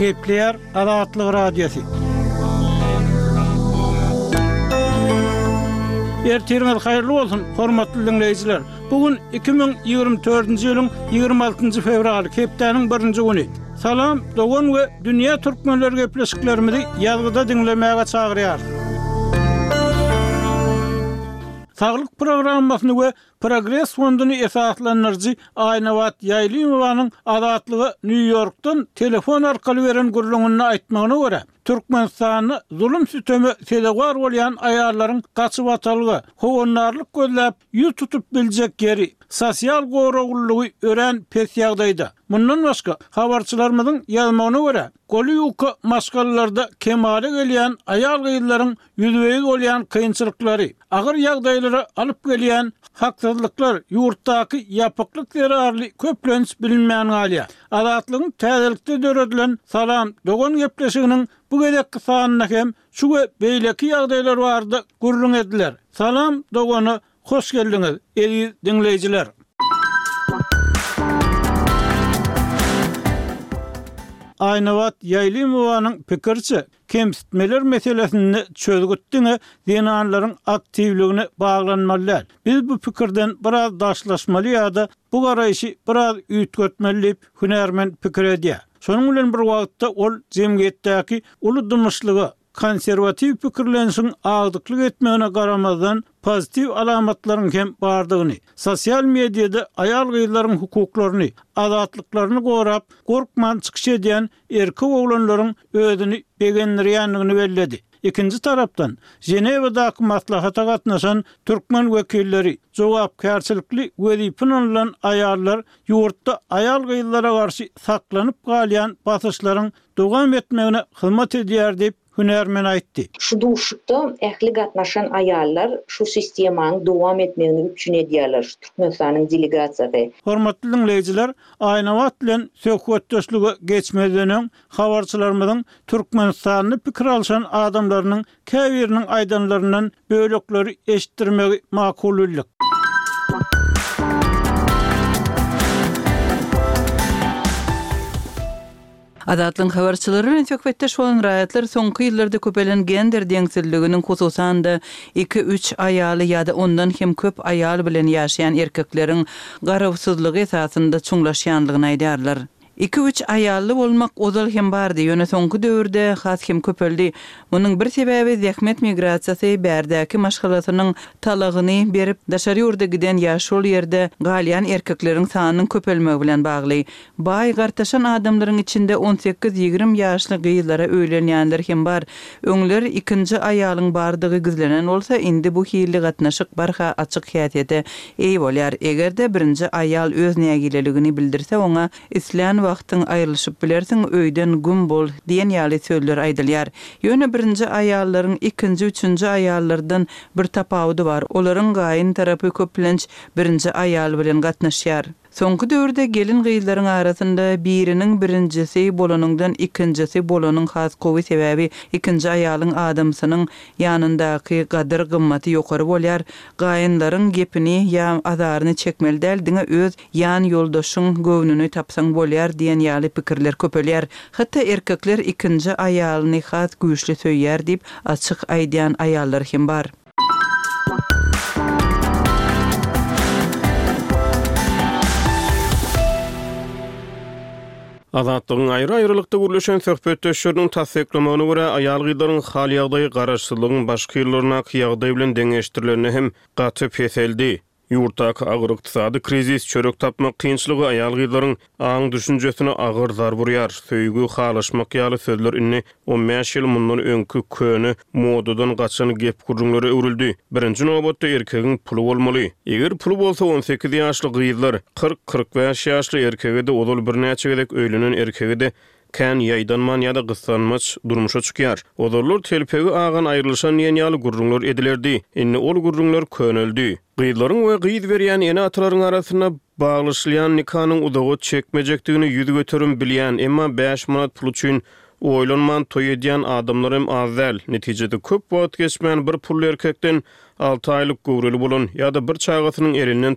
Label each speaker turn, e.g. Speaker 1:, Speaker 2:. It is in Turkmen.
Speaker 1: Gepleýär Azatlyk Radiosy. Ertiriňiz haýyrly bolsun, hormatly diňleýjiler. Bu gün 2024-nji ýylyň 26-njy fewraly, hepdäniň birinji güni. Salam, dogan we dünýä türkmenleri gepleşiklerimizi ýazgyda diňlemäge çagyrýarys. Saglyk programmasyny we Progres fonduny esaslandyryjy Aýnabat Ýaýlymowanyň Azatlyga Nýu-Ýorkdan telefon arkaly beren gürrüňinde aýtmagyna görä, Türkmenistanda zulum-süteme sezewar bolýan aýallaryň gaçybatalga, howandarlyk gözläp ýüz tutup biljek ýeri, sosial goraglylygy örän pes ýagdaýda. Mundan başga, habarçylarymyzyň ýazmagyna görä, goly ýuka maşgalalarda kemala gelýän aýal-gyzlaryň ýüzbe-ýüz bolýan kynçylyklary, agyr ýagdaýlara alyp gelýän haksyzlyklar ýurtdaky ýapyklyk zerarly köplenç bilinmän galýar. Azatlygyň täzelikde döredilen Salam, dogan gepleşiginiň bu gezekki sanynda hem şu we beýleki ýagdaýlar barada gürrüň ediler. Salam, dogana hoş geldiňiz, eziz diňleýjiler! Aýnabat Ýaýlymowanyň pikiriçe, Kemsitmeler meselesinde çözgüt diňe zenanlaryň aktiwligine baglanmaly däl. Biz bu pikirden biraz daşlaşmaly ýa-da bu garaýşy biraz üýtgetmeli diýip, hünärmen pikir edýär. Şonuň bilen bir wagtda, ol jemgyýetdäki uly dymyşlyga, konserwatiw pikirlenişiň agdyklyk etmegine garamazdan, pozitiw alamatlaryň hem bardygyny, sosial mediada aýal-gyzlaryň hukuklaryny, azatlyklaryny gorap, gorkman çykyş edýän erkek oglanlaryň özüni begendirýändigini belledi. Ikinji tarapdan, Ženewadaky maslahata gatnaşan türkmen wekilleri jogapkärçilikli wezipin alnan aýallar ýurtda aýal-gyzlara garşy saklanyp galýan basyşlaryň dowam etmegine hyzmat edýär diýip, hünärmen aýtdy.
Speaker 2: Şu duşuşykda ähli gatnaşan aýallar şu sistemanyň dowam etmegini üpjün edýärler, şu Türkmenistanyň delegasiýasy.
Speaker 1: Hormatly diňleýjiler, Aýnabat bilen söhbetdeşlige geçmezden öň, habarçylarymyzyň türkmenistanly pikir alşan adamlarynyň käbiriniň aýdanlaryndan bölekleri eşitdirmegi makul
Speaker 3: bildik. Azatlygyň habarçylary bilen söhbetdeş bolan raýatlar soňky ýyllarda köpelen gender deňsizliginiň, hususan-da, iki, üç aýaly ýa-da ondan hem köp aýal bilen ýaşaýan erkekleriň garawsyzlygy esasynda çuňlaşýandygyny aýdýarlar. Iki, üç aýally bolmak ozal hem bardy, ýöne soňky döwürde has hem köpeldi. Munuň bir sebäbi zähmet migrasiýasy, bärdäki maşgalasynyň talagyny berip, daşary ýurda giden ýa şol ýerde galýan erkekleriň sanynyň köpelmegi bilen bagly. Baý, gartaşan adamlaryň içinde on sekiz-ýigrimi ýaşly gyzlara öýlenýänler hem bar. Öňler ikinji aýalyň bardygy gizlenen bolsa, indi bu hilli gatnaşyk barha açyk häsiýete eýe bolýar. Eger-de birinji aýal öz nägileligini bildirse, oňa Islän wagtyň aýrylyşyp bilersiň, öýden güm bol diýen ýaly sözler aýdylýar. Ýöne birinji aýallaryň ikinji, üçünji aýallardan bir tapawudy bar, olaryň gaýyn tarapy köplenç birinji aýal bilen gatnaşýar. Soňky döwürde gelin-gyzlaryň arasynda biriniň birinjisi bolanyňdan ikinjisi bolanyň has gowy sebäbi ikinji aýalyň adamsynyň ýanyndaky gadyr gymmaty ýokary bolýar, gaýynlaryň gepini ýa azaryny çekmeli däl diňe öz ýan ýoldaşyň göwnüni tapsaň bolýar diýen ýaly pikirler köpelýär. Hatda erkekler ikinji aýalyny has güýçli söýýär diýip açyk aýdýan aýallar hem bar.
Speaker 4: Azatlygyň aýry-aýrylykda gürleşen söhbetdeşleriniň tassyklamagyna görä, aýal-gyzlaryň hal-ýagdaýy garaşsyzlygyň başky ýyllaryndaky ýagdaý bilen deňeşdirilende hem gaty peseldi. Ýurtdaky agyr ykdysady krizis, çörek tapmak kynçylygy aýal-gyzlaryň aň-düşünjesine agyr zarb urýar. Söýgi, halaşmak ýaly sözler indi on bäş ýyl mundan öňki köne, modadan gaçan gep-gürrüňlere öwrüldi. Birinji nobatda erkegiň puly bolmaly. Eger puly bolsa, on sekiz ýaşly gyzlar, kyrk, kyrk bäş ýaşly erkege-de, ozal birnäçe gezek öýlenen erkege-de Kän ýaýdanman ýa-da gyssanmaç durmuşa çykýar. Ozallar telpegi agan aýrylyşan diýen ýaly gürrüňler edilerdi. Indi ol gürrüňler köneldi. Gyzlaryň we gyz berýän ene-atalaryň arasynda baglaşylýan nikanyň uzaga çekmejekdigini ýüz göterim bilýän, emma bäş manat pul üçin oýlanman toý edýän adamlar hem az däl. Netijede köp wagt geçmän bir pully erkekden alty aýlyk göwreli bolan ýa-da bir çagasynyň elinden